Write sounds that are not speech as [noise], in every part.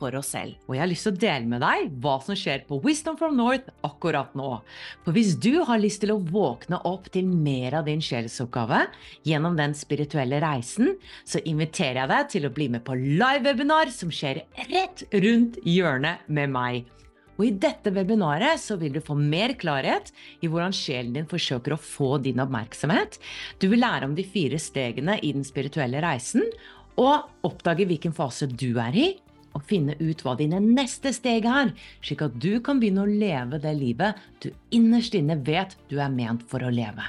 for oss selv. Og jeg har lyst til å dele med deg hva som skjer på Wisdom from North akkurat nå. For hvis du har lyst til å våkne opp til mer av din sjelsoppgave gjennom den spirituelle reisen, så inviterer jeg deg til å bli med på live-webinar som skjer rett rundt hjørnet med meg. Og I dette webinaret så vil du få mer klarhet i hvordan sjelen din forsøker å få din oppmerksomhet. Du vil lære om de fire stegene i den spirituelle reisen, og oppdage hvilken fase du er i, og finne ut hva dine neste steg er, slik at du kan begynne å leve det livet du innerst inne vet du er ment for å leve.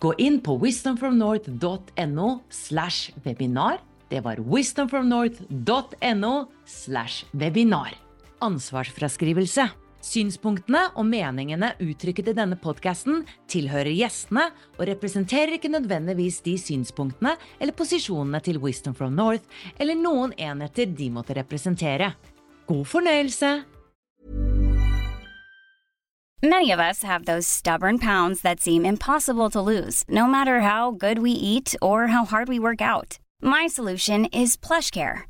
Gå inn på wisdomfromnorth.no slash webinar. Det var wisdomfromnorth.no slash webinar. Ansvarsfraskrivelse. Synspunktene og meningene uttrykket i denne podkasten tilhører gjestene og representerer ikke nødvendigvis de synspunktene eller posisjonene til Wisdom from North eller noen enheter de måtte representere. God fornøyelse! Many of us have those stubborn pounds that seem impossible to lose, no matter how good we eat or how hard we work out. My solution is PlushCare.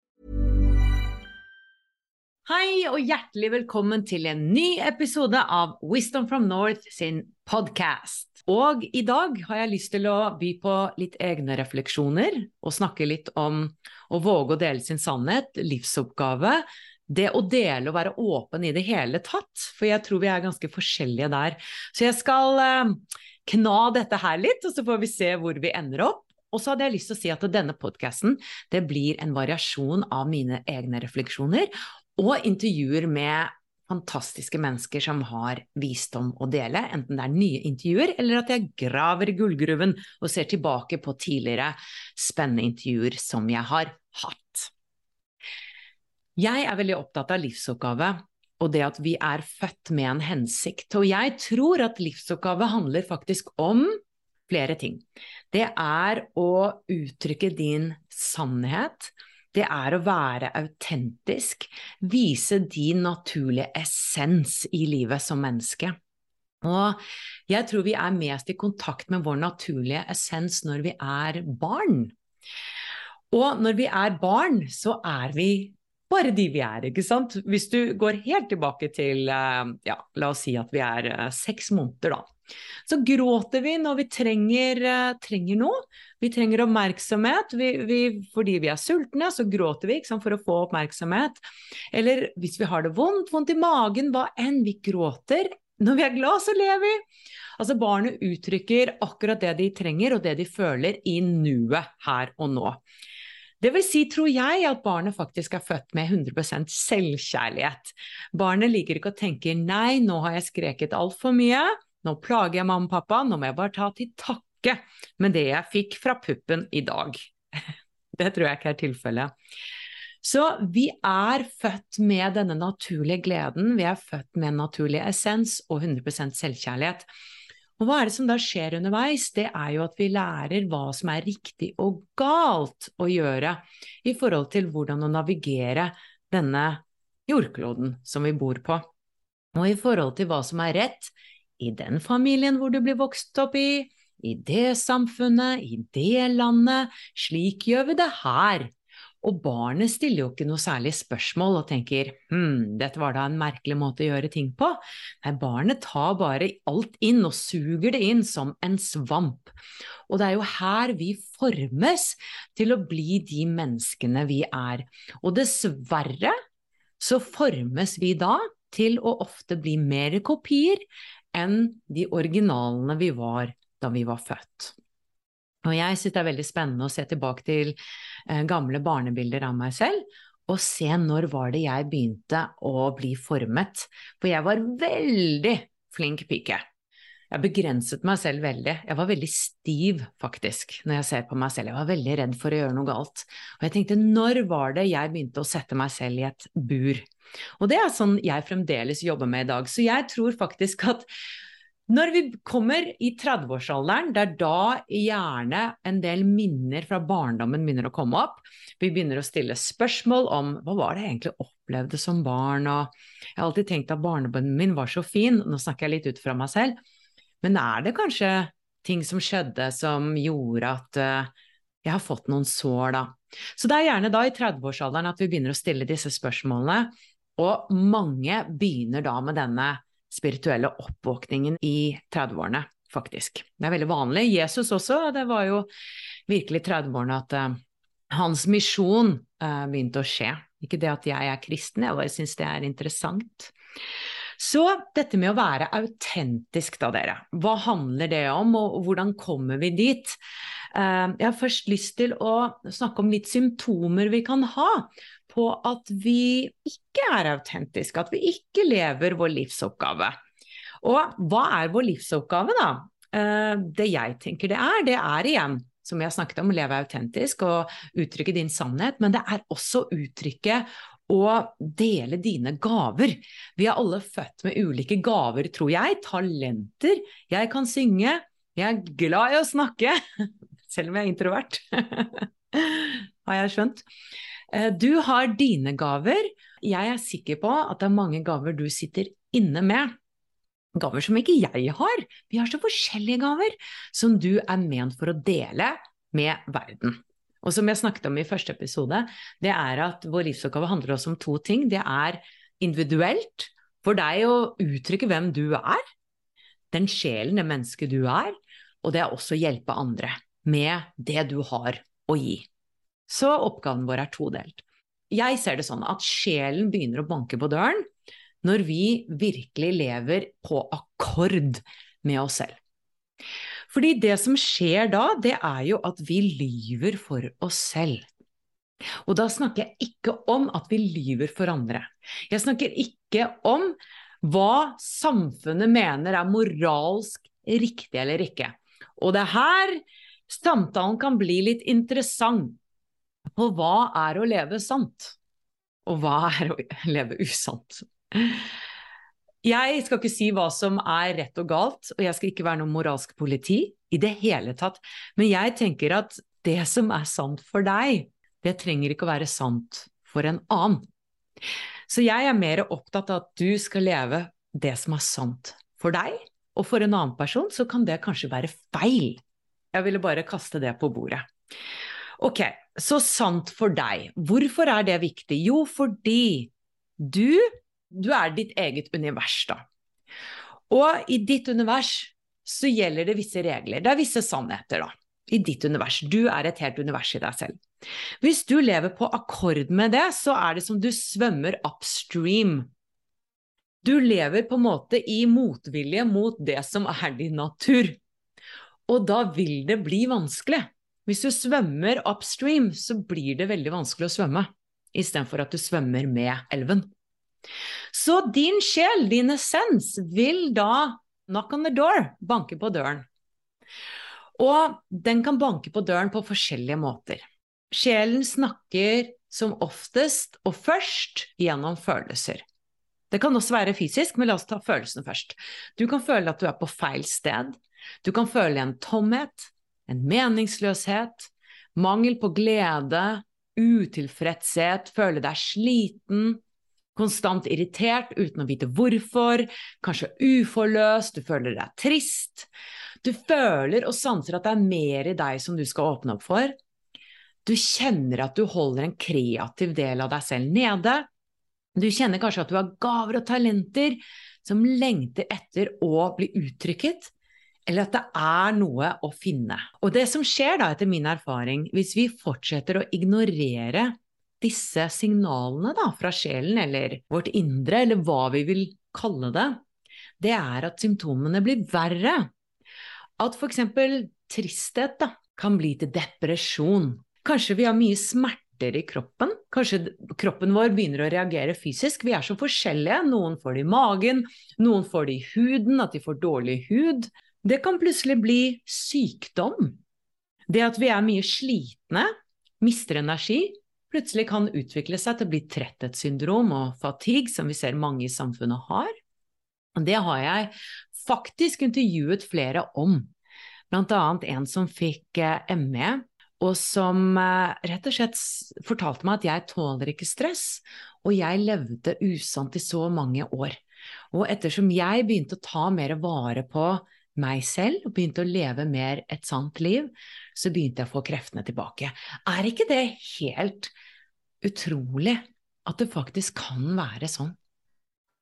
Hei og hjertelig velkommen til en ny episode av Wisdom from North sin podcast. Og i dag har jeg lyst til å by på litt egne refleksjoner og snakke litt om å våge å dele sin sannhet, livsoppgave, det å dele og være åpen i det hele tatt, for jeg tror vi er ganske forskjellige der. Så jeg skal eh, kna dette her litt, og så får vi se hvor vi ender opp. Og så hadde jeg lyst til å si at denne podkasten blir en variasjon av mine egne refleksjoner, og intervjuer med fantastiske mennesker som har visdom å dele, enten det er nye intervjuer eller at jeg graver i gullgruven og ser tilbake på tidligere spennende intervjuer som jeg har hatt. Jeg er veldig opptatt av livsoppgave og det at vi er født med en hensikt. Og jeg tror at livsoppgave handler faktisk om flere ting. Det er å uttrykke din sannhet det er å være autentisk, vise din naturlige essens i livet som menneske. Og jeg tror vi er mest i kontakt med vår naturlige essens når vi er barn. Og når vi er barn, så er vi bare de vi er, ikke sant. Hvis du går helt tilbake til, eh, ja, la oss si at vi er eh, seks måneder, da. Så gråter vi når vi trenger, uh, trenger noe. Vi trenger oppmerksomhet. Vi, vi, fordi vi er sultne, så gråter vi sant, for å få oppmerksomhet. Eller hvis vi har det vondt, vondt i magen, hva enn. Vi gråter. Når vi er glad, så ler vi. Altså Barnet uttrykker akkurat det de trenger, og det de føler i nuet her og nå. Det vil si, tror jeg, at barnet faktisk er født med 100 selvkjærlighet. Barnet liker ikke å tenke 'nei, nå har jeg skreket altfor mye', nå plager jeg mamma og pappa, nå må jeg bare ta til takke med det jeg fikk fra puppen i dag. [laughs] Det tror jeg ikke er tilfellet. Så vi er født med denne naturlige gleden, vi er født med en naturlig essens og 100% selvkjærlighet. Og hva er det som da skjer underveis? Det er jo at vi lærer hva som er riktig og galt å gjøre i forhold til hvordan å navigere denne jordkloden som vi bor på. Og i forhold til hva som er rett i den familien hvor du blir vokst opp i, i det samfunnet, i det landet. Slik gjør vi det her. Og barnet stiller jo ikke noe særlig spørsmål og tenker hm, dette var da en merkelig måte å gjøre ting på. Nei, barnet tar bare alt inn og suger det inn som en svamp. Og det er jo her vi formes til å bli de menneskene vi er. Og dessverre så formes vi da til å ofte bli mer kopier enn de originalene vi var da vi var født. Og jeg syns det er veldig spennende å se tilbake til eh, gamle barnebilder av meg selv, og se når var det jeg begynte å bli formet. For jeg var veldig flink pike. Jeg begrenset meg selv veldig. Jeg var veldig stiv, faktisk, når jeg ser på meg selv. Jeg var veldig redd for å gjøre noe galt. Og jeg tenkte, når var det jeg begynte å sette meg selv i et bur? Og det er sånn jeg fremdeles jobber med i dag. Så jeg tror faktisk at når vi kommer i 30-årsalderen, det er da gjerne en del minner fra barndommen begynner å komme opp. Vi begynner å stille spørsmål om hva var det jeg egentlig opplevde som barn, og jeg har alltid tenkt at barndommen min var så fin, nå snakker jeg litt ut fra meg selv, men er det kanskje ting som skjedde som gjorde at uh, jeg har fått noen sår, da? Så det er gjerne da i 30-årsalderen at vi begynner å stille disse spørsmålene, og mange begynner da med denne spirituelle oppvåkningen i 30-årene, faktisk. Det er veldig vanlig. Jesus også, det var jo virkelig 30-årene at uh, hans misjon uh, begynte å skje. Ikke det at jeg er kristen, jeg bare syns det er interessant. Så dette med å være autentisk, da, dere. Hva handler det om, og hvordan kommer vi dit? Uh, jeg har først lyst til å snakke om litt symptomer vi kan ha på at vi ikke er autentiske, at vi ikke lever vår livsoppgave. Og hva er vår livsoppgave, da? Eh, det jeg tenker det er, det er igjen, som har snakket om, å leve autentisk og uttrykke din sannhet, men det er også uttrykket å dele dine gaver. Vi er alle født med ulike gaver, tror jeg. Talenter. Jeg kan synge. Jeg er glad i å snakke, [laughs] selv om jeg er introvert. [laughs] har jeg skjønt. Eh, du har dine gaver. Jeg er sikker på at det er mange gaver du sitter inne med. Gaver som ikke jeg har. Vi har så forskjellige gaver som du er ment for å dele med verden. Og som jeg snakket om i første episode, det er at vår livsoppgave handler også om to ting. Det er individuelt for deg å uttrykke hvem du er, den sjelen, det mennesket du er, og det er også å hjelpe andre med det du har å gi. Så oppgaven vår er todelt. Jeg ser det sånn at sjelen begynner å banke på døren når vi virkelig lever på akkord med oss selv. Fordi det som skjer da, det er jo at vi lyver for oss selv. Og da snakker jeg ikke om at vi lyver for andre. Jeg snakker ikke om hva samfunnet mener er moralsk riktig eller ikke. Og det er her samtalen kan bli litt interessant. På hva er å leve sant, og hva er å [laughs] leve usant? Jeg skal ikke si hva som er rett og galt, og jeg skal ikke være noe moralsk politi i det hele tatt, men jeg tenker at det som er sant for deg, det trenger ikke å være sant for en annen. Så jeg er mer opptatt av at du skal leve det som er sant for deg, og for en annen person så kan det kanskje være feil. Jeg ville bare kaste det på bordet. Ok, så sant for deg. Hvorfor er det viktig? Jo, fordi du, du er ditt eget univers, da. Og i ditt univers så gjelder det visse regler. Det er visse sannheter, da. I ditt univers. Du er et helt univers i deg selv. Hvis du lever på akkord med det, så er det som du svømmer upstream. Du lever på en måte i motvilje mot det som er din natur. Og da vil det bli vanskelig. Hvis du svømmer upstream, så blir det veldig vanskelig å svømme, istedenfor at du svømmer med elven. Så din sjel, din essens, vil da knock on the door, banke på døren. Og den kan banke på døren på forskjellige måter. Sjelen snakker som oftest og først gjennom følelser. Det kan også være fysisk, men la oss ta følelsene først. Du kan føle at du er på feil sted. Du kan føle en tomhet, en meningsløshet, mangel på glede, utilfredshet, føle deg sliten, konstant irritert uten å vite hvorfor, kanskje uforløst, du føler deg trist. Du føler og sanser at det er mer i deg som du skal åpne opp for. Du kjenner at du holder en kreativ del av deg selv nede. Du kjenner kanskje at du har gaver og talenter som lengter etter å bli uttrykket, eller at det er noe å finne. Og det som skjer da, etter min erfaring, hvis vi fortsetter å ignorere disse signalene da, fra sjelen eller vårt indre, eller hva vi vil kalle det, det er at symptomene blir verre. At f.eks. tristhet da, kan bli til depresjon. Kanskje vi har mye smerter i kroppen. Kanskje kroppen vår begynner å reagere fysisk. Vi er så forskjellige. Noen får det i magen, noen får det i huden, at de får dårlig hud. Det kan plutselig bli sykdom. Det at vi er mye slitne, mister energi, plutselig kan utvikle seg til å bli tretthetssyndrom og fatigue, som vi ser mange i samfunnet har. Det har jeg faktisk intervjuet flere om, blant annet en som fikk eh, ME, og som eh, rett og slett fortalte meg at jeg tåler ikke stress, og jeg levde usant i så mange år. Og ettersom jeg begynte å ta mer vare på meg selv og begynte å leve mer et sant liv, så begynte jeg å få kreftene tilbake. Er ikke det helt utrolig at det faktisk kan være sånn?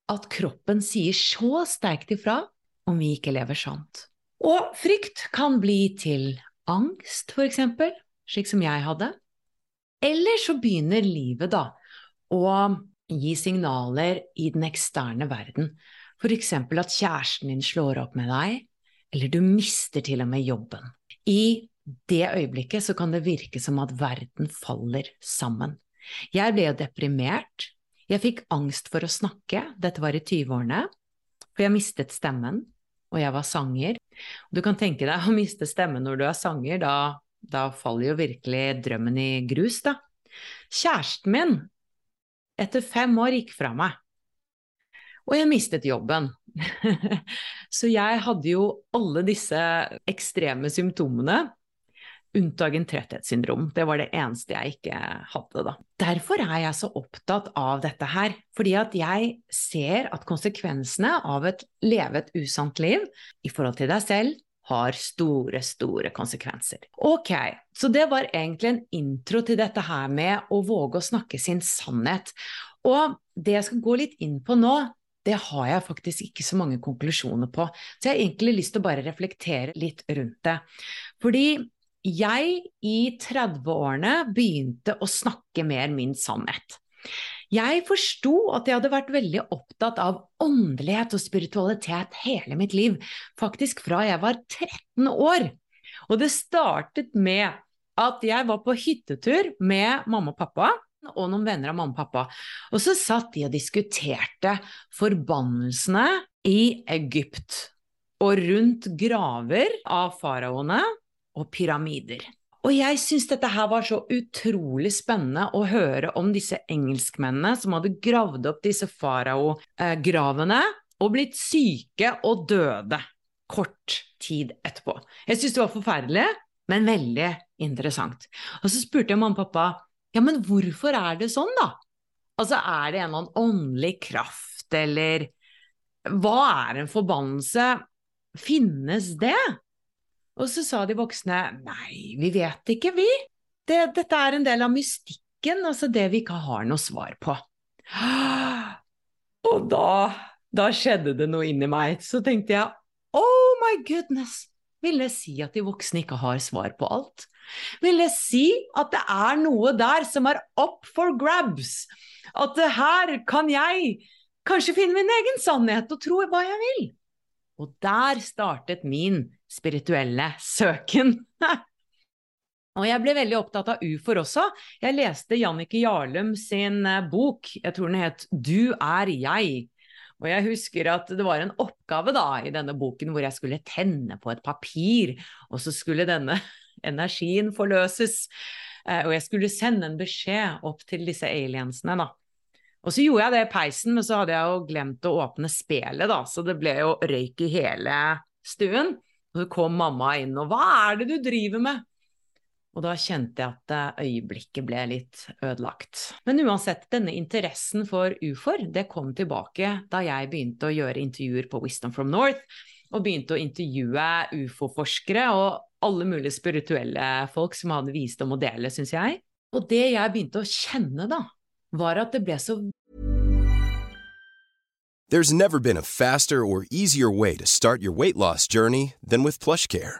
At kroppen sier så sterkt ifra om vi ikke lever sant. Og frykt kan bli til angst, for eksempel, slik som jeg hadde. Eller så begynner livet, da, å gi signaler i den eksterne verden. For eksempel at kjæresten din slår opp med deg, eller du mister til og med jobben. I det øyeblikket så kan det virke som at verden faller sammen. Jeg ble jo deprimert. Jeg fikk angst for å snakke, dette var i 20-årene, for jeg mistet stemmen, og jeg var sanger. Du kan tenke deg å [laughs] miste stemmen når du er sanger, da, da faller jo virkelig drømmen i grus, da. Kjæresten min, etter fem år, gikk fra meg. Og jeg mistet jobben. [laughs] Så jeg hadde jo alle disse ekstreme symptomene unntagen tretthetssyndrom. Det var det eneste jeg ikke hadde, da. Derfor er jeg så opptatt av dette her, fordi at jeg ser at konsekvensene av et levet usant liv i forhold til deg selv har store, store konsekvenser. Ok, så det var egentlig en intro til dette her med å våge å snakke sin sannhet. Og det jeg skal gå litt inn på nå, det har jeg faktisk ikke så mange konklusjoner på. Så jeg har egentlig lyst til å bare reflektere litt rundt det. Fordi jeg i 30-årene begynte å snakke mer min sannhet. Jeg forsto at jeg hadde vært veldig opptatt av åndelighet og spiritualitet hele mitt liv, faktisk fra jeg var 13 år. Og det startet med at jeg var på hyttetur med mamma og pappa og noen venner av mamma og pappa. Og så satt de og diskuterte forbannelsene i Egypt og rundt graver av faraoene og pyramider. Og jeg syns dette her var så utrolig spennende å høre om disse engelskmennene som hadde gravd opp disse faraogravene og blitt syke og døde kort tid etterpå. Jeg syns det var forferdelig, men veldig interessant. Og så spurte jeg mamma og pappa ja, men hvorfor er det sånn, da? Altså, er det en eller annen åndelig kraft, eller hva er en forbannelse? Finnes det? Og så sa de voksne nei, vi vet ikke, vi. Det, dette er en del av mystikken, altså det vi ikke har noe svar på. Og da, da skjedde det noe inni meg. Så tenkte jeg oh my goodness, vil det si at de voksne ikke har svar på alt? Vil det si at det er noe der som er up for grabs? At her kan jeg kanskje finne min egen sannhet og tro hva jeg vil? Og der startet min spirituelle søken. [laughs] Og jeg ble veldig opptatt av ufor også. Jeg leste Jannicke Jarlum sin eh, bok, jeg tror den het Du er jeg. Og jeg husker at det var en oppgave da i denne boken hvor jeg skulle tenne på et papir, og så skulle denne [laughs] energien forløses. Eh, og jeg skulle sende en beskjed opp til disse aliensene, da. Og så gjorde jeg det i peisen, men så hadde jeg jo glemt å åpne spelet, da, så det ble jo røyk i hele stuen. Og så kom mamma inn, og hva er det du driver med? Og da kjente jeg at eh, øyeblikket ble litt ødelagt. Men uansett, denne interessen for ufoer, det kom tilbake da jeg begynte å gjøre intervjuer på Wisdom from North. og begynte å intervjue ufo-forskere og alle mulige spirituelle folk som hadde visdom å dele, syns jeg. Og det jeg begynte å kjenne, da, var at det ble så There's never been a faster or easier way to start your weight loss journey than with PlushCare.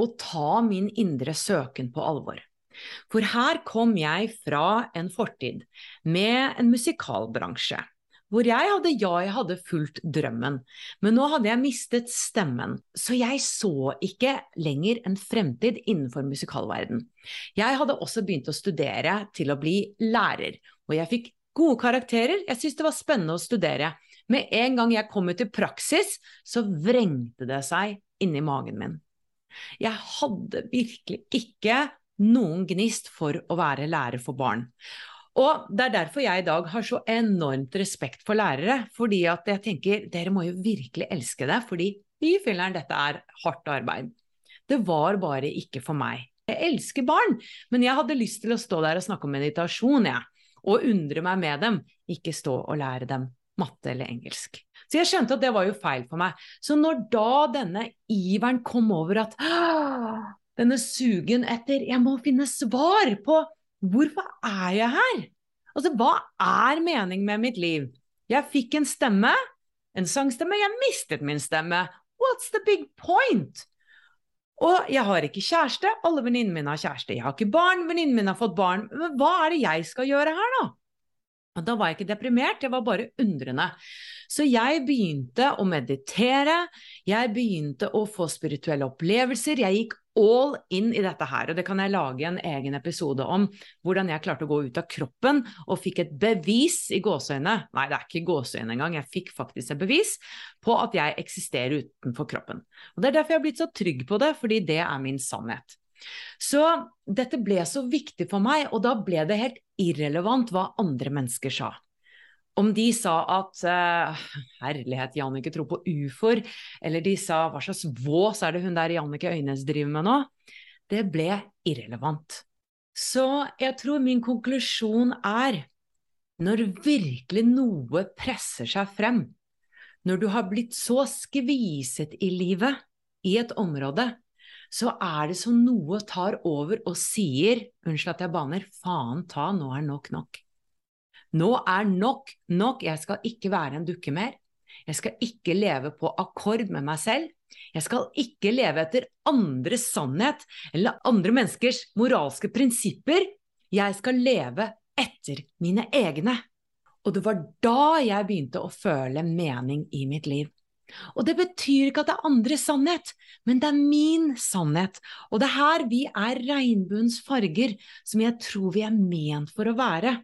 å ta min indre søken på alvor. For her kom jeg fra en fortid med en musikalbransje, hvor jeg hadde, ja, jeg hadde fulgt drømmen, men nå hadde jeg mistet stemmen, så jeg så ikke lenger en fremtid innenfor musikalverden. Jeg hadde også begynt å studere til å bli lærer, og jeg fikk gode karakterer, jeg syntes det var spennende å studere. Med en gang jeg kom ut i praksis, så vrengte det seg inni magen min. Jeg hadde virkelig ikke noen gnist for å være lærer for barn. Og det er derfor jeg i dag har så enormt respekt for lærere, fordi at jeg tenker dere må jo virkelig elske det, fordi fy filleren, dette er hardt arbeid. Det var bare ikke for meg. Jeg elsker barn, men jeg hadde lyst til å stå der og snakke om meditasjon, jeg. Og undre meg med dem, ikke stå og lære dem matte eller engelsk. Så jeg skjønte at det var jo feil for meg. Så når da denne iveren kom over at denne sugen etter Jeg må finne svar på hvorfor er jeg her? Altså, hva er meningen med mitt liv? Jeg fikk en stemme, en sangstemme, jeg mistet min stemme. What's the big point? Og jeg har ikke kjæreste, alle venninnene mine har kjæreste. Jeg har ikke barn, venninnene mine har fått barn. Men hva er det jeg skal gjøre her, da? Og da var jeg ikke deprimert, jeg var bare undrende. Så jeg begynte å meditere, jeg begynte å få spirituelle opplevelser. Jeg gikk all in i dette her, og det kan jeg lage en egen episode om. Hvordan jeg klarte å gå ut av kroppen og fikk et bevis i gåseøyne. Nei, det er ikke gåseøyne engang, jeg fikk faktisk et bevis på at jeg eksisterer utenfor kroppen. Og Det er derfor jeg har blitt så trygg på det, fordi det er min sannhet. Så dette ble så viktig for meg, og da ble det helt irrelevant hva andre mennesker sa. Om de sa at uh, herlighet, Jannicke tror på ufoer, eller de sa hva slags vås er det hun der Jannicke Øynes driver med nå, det ble irrelevant. Så jeg tror min konklusjon er når virkelig noe presser seg frem, når du har blitt så skviset i livet i et område, så er det som noe tar over og sier, unnskyld at jeg baner, faen ta, nå er nok nok. Nå er nok nok, jeg skal ikke være en dukke mer. Jeg skal ikke leve på akkord med meg selv. Jeg skal ikke leve etter andres sannhet eller andre menneskers moralske prinsipper. Jeg skal leve etter mine egne. Og det var da jeg begynte å føle mening i mitt liv. Og det betyr ikke at det er andres sannhet, men det er min sannhet. Og det er her vi er regnbuens farger, som jeg tror vi er ment for å være.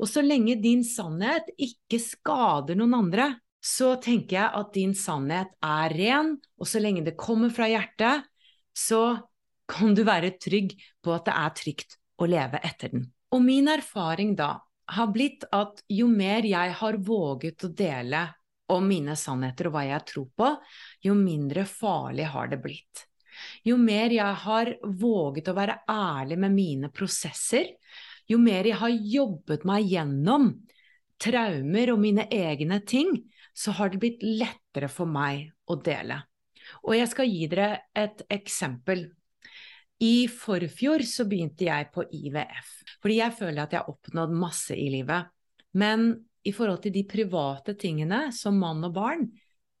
Og så lenge din sannhet ikke skader noen andre, så tenker jeg at din sannhet er ren, og så lenge det kommer fra hjertet, så kan du være trygg på at det er trygt å leve etter den. Og min erfaring da har blitt at jo mer jeg har våget å dele om mine sannheter og hva jeg tror på, jo mindre farlig har det blitt. Jo mer jeg har våget å være ærlig med mine prosesser, jo mer jeg har jobbet meg gjennom traumer og mine egne ting, så har det blitt lettere for meg å dele. Og jeg skal gi dere et eksempel. I forfjor så begynte jeg på IVF, fordi jeg føler at jeg har oppnådd masse i livet. Men i forhold til de private tingene, som mann og barn,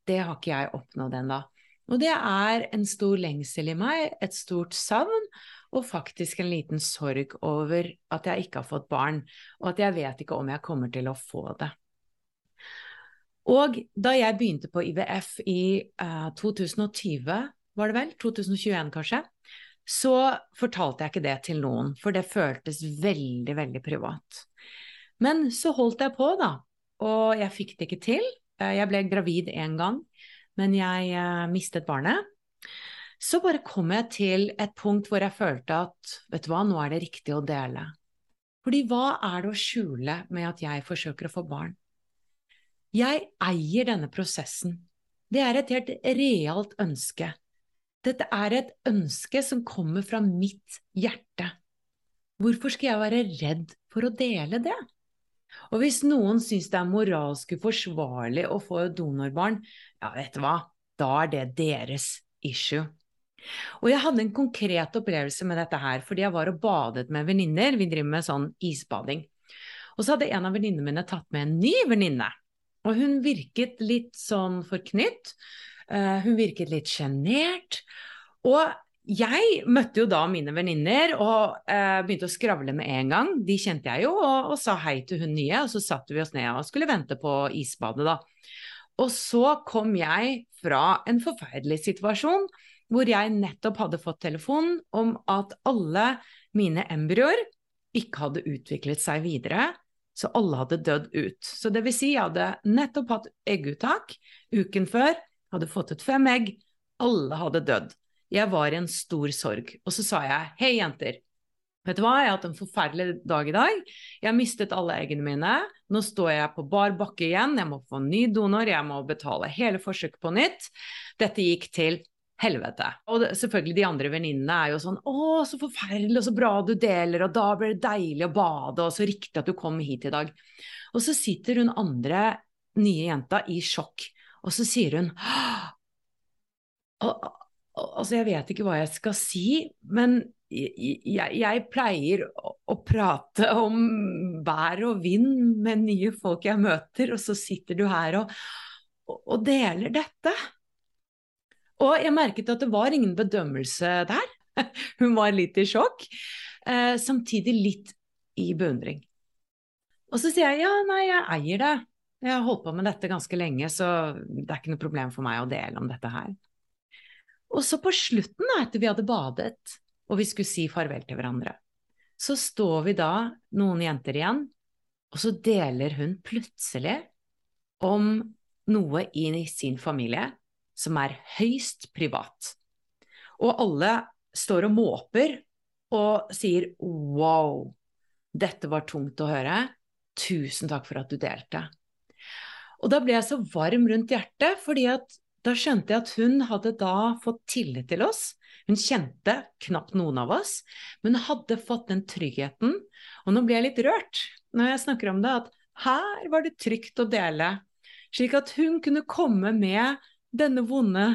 det har ikke jeg oppnådd ennå. Og det er en stor lengsel i meg, et stort savn, og faktisk en liten sorg over at jeg ikke har fått barn, og at jeg vet ikke om jeg kommer til å få det. Og da jeg begynte på IVF i uh, eh, 2020, var det vel, 2021 kanskje, så fortalte jeg ikke det til noen, for det føltes veldig, veldig privat. Men så holdt jeg på, da. Og jeg fikk det ikke til. Eh, jeg ble gravid én gang, men jeg uh, mistet barnet. Så bare kom jeg til et punkt hvor jeg følte at vet du hva, nå er det riktig å dele. Fordi hva er det å skjule med at jeg forsøker å få barn? Jeg eier denne prosessen. Det er et helt realt ønske. Dette er et ønske som kommer fra mitt hjerte. Hvorfor skal jeg være redd for å dele det? Og hvis noen syns det er moralsk uforsvarlig å få donorbarn, ja, vet du hva, da er det deres issue. Og jeg hadde en konkret opplevelse med dette her, fordi jeg var og badet med venninner. Vi driver med sånn isbading. Og så hadde en av venninnene mine tatt med en ny venninne. Og hun virket litt sånn forknytt. Uh, hun virket litt sjenert. Og jeg møtte jo da mine venninner og uh, begynte å skravle med en gang. De kjente jeg jo, og, og, sa hei til hun nye. Og så satte vi oss ned og skulle vente på isbadet, da. Og så kom jeg fra en forferdelig situasjon hvor jeg nettopp hadde fått telefon om at alle mine embryoer ikke hadde utviklet seg videre, så alle hadde dødd ut. Så det vil si, jeg hadde nettopp hatt egguttak uken før, hadde fått ut fem egg, alle hadde dødd. Jeg var i en stor sorg. Og så sa jeg, hei jenter, vet du hva, jeg har hatt en forferdelig dag i dag. Jeg har mistet alle eggene mine. Nå står jeg på bar bakke igjen, jeg må få ny donor, jeg må betale hele forsøket på nytt. Dette gikk til helvete. Og selvfølgelig de andre venninnene er jo sånn 'Å, så forferdelig, og så bra du deler, og da blir det deilig å bade, og så riktig at du kom hit i dag'. Og så sitter hun andre nye jenta i sjokk, og så sier hun Altså, jeg vet ikke hva jeg skal si, men jeg, jeg, pleier å, prate om vær og vind med nye folk jeg møter, og så sitter du her og, og deler dette. Og jeg merket at det var ingen bedømmelse der. [laughs] Hun var litt i sjokk, eh, samtidig litt i beundring. Og så sier jeg ja, nei, jeg eier det. Jeg har holdt på med dette ganske lenge, så det er ikke noe problem for meg å dele om dette her. Og så på slutten, etter vi hadde badet og vi skulle si farvel til hverandre, så står vi da, noen jenter igjen, og så deler hun plutselig om noe i sin familie som er høyst privat. Og alle står og måper og sier wow, dette var tungt å høre, tusen takk for at du delte. Og da ble jeg så varm rundt hjertet, fordi da skjønte jeg at hun hadde da fått tillit til oss. Hun kjente knapt noen av oss, men hadde fått den tryggheten. Og nå blir jeg litt rørt når jeg snakker om det, at her var det trygt å dele. Slik at hun kunne komme med denne vonde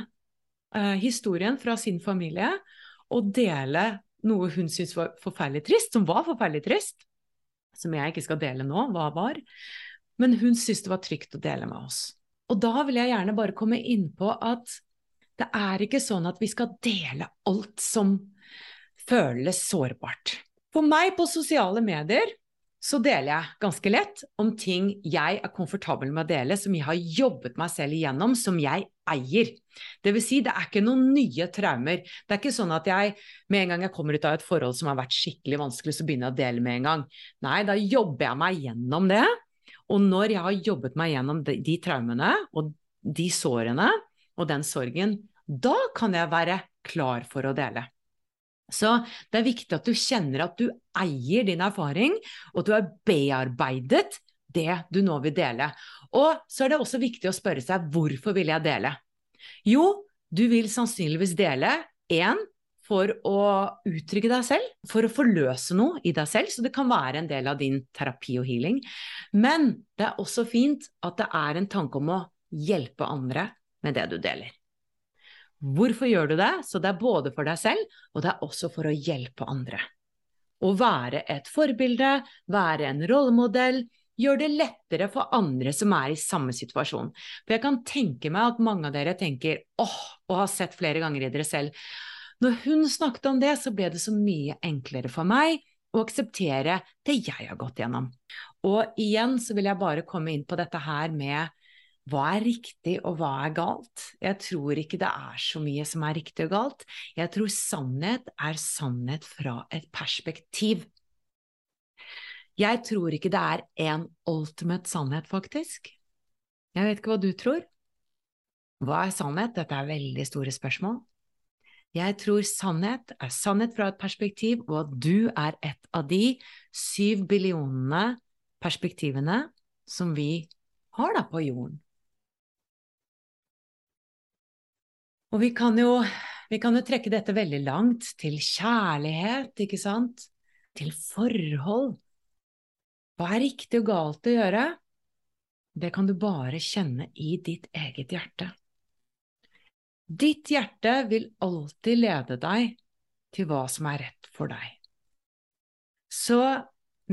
eh, historien fra sin familie og dele noe hun syntes var forferdelig trist, som var forferdelig trist, som jeg ikke skal dele nå, hva var, men hun syntes det var trygt å dele med oss. Og da vil jeg gjerne bare komme inn på at det er ikke sånn at vi skal dele alt som føles sårbart. For meg på sosiale medier så deler jeg ganske lett om ting jeg er komfortabel med å dele, som jeg har jobbet meg selv igjennom, som jeg eier. Det vil si, det er ikke noen nye traumer. Det er ikke sånn at jeg med en gang jeg kommer ut av et forhold som har vært skikkelig vanskelig, så begynner jeg å dele med en gang. Nei, da jobber jeg meg gjennom det. Og når jeg har jobbet meg gjennom de, de traumene og de sårene og den sorgen, da kan jeg være klar for å dele. Så det er viktig at du kjenner at du eier din erfaring, og at du har bearbeidet det du nå vil dele. Og så er det også viktig å spørre seg hvorfor vil jeg dele? Jo, du vil sannsynligvis dele én for å uttrykke deg selv, for å forløse noe i deg selv, så det kan være en del av din terapi og healing. Men det er også fint at det er en tanke om å hjelpe andre med det du deler. Hvorfor gjør du det? Så det er både for deg selv, og det er også for å hjelpe andre. Å være et forbilde, være en rollemodell, gjør det lettere for andre som er i samme situasjon. For jeg kan tenke meg at mange av dere tenker åh, og har sett flere ganger i dere selv. Når hun snakket om det, så ble det så mye enklere for meg å akseptere det jeg har gått gjennom. Og igjen så vil jeg bare komme inn på dette her med hva er riktig og hva er galt? Jeg tror ikke det er så mye som er riktig og galt. Jeg tror sannhet er sannhet fra et perspektiv. Jeg tror ikke det er en ultimate sannhet, faktisk. Jeg vet ikke hva du tror. Hva er sannhet? Dette er veldig store spørsmål. Jeg tror sannhet er sannhet fra et perspektiv, og at du er et av de syv billionene perspektivene som vi har da på jorden. Og vi kan jo, vi kan jo trekke dette veldig langt til kjærlighet, ikke sant? Til forhold. Hva er riktig og galt å gjøre? Det kan du bare kjenne i ditt eget hjerte. Ditt hjerte vil alltid lede deg til hva som er rett for deg. Så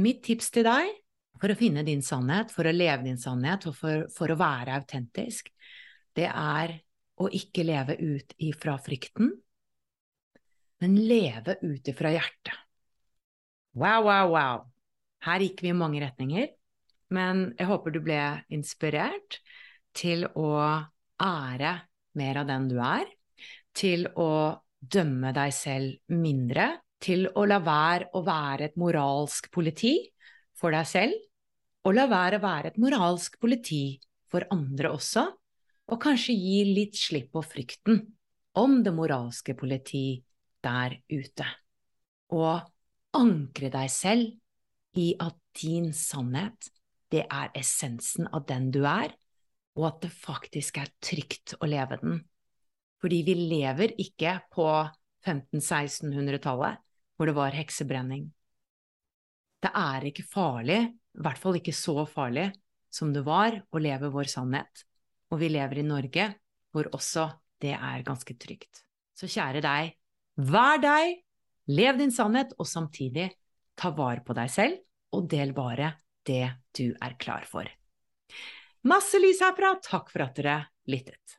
mitt tips til deg for å finne din sannhet, for å leve din sannhet og for, for å være autentisk, det er å ikke leve ut ifra frykten, men leve ut ifra hjertet. Wow, wow, wow. Her gikk vi i mange retninger, men jeg håper du ble inspirert til å ære mer av den du er, til å dømme deg selv mindre, til å la være å være et moralsk politi for deg selv, og la være å være et moralsk politi for andre også, og kanskje gi litt slipp på frykten om det moralske politi der ute. Og ankre deg selv i at din sannhet, det er essensen av den du er, og at det faktisk er trygt å leve den. Fordi vi lever ikke på 1500-1600-tallet, hvor det var heksebrenning. Det er ikke farlig, i hvert fall ikke så farlig, som det var å leve vår sannhet og vi lever i Norge, hvor også det er ganske trygt. Så kjære deg, vær deg, lev din sannhet, og samtidig ta vare på deg selv, og del bare det du er klar for. Masse lys herfra, takk for at dere lyttet.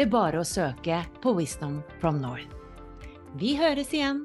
ved bare å søke på Wisdom from North. Vi høres igjen!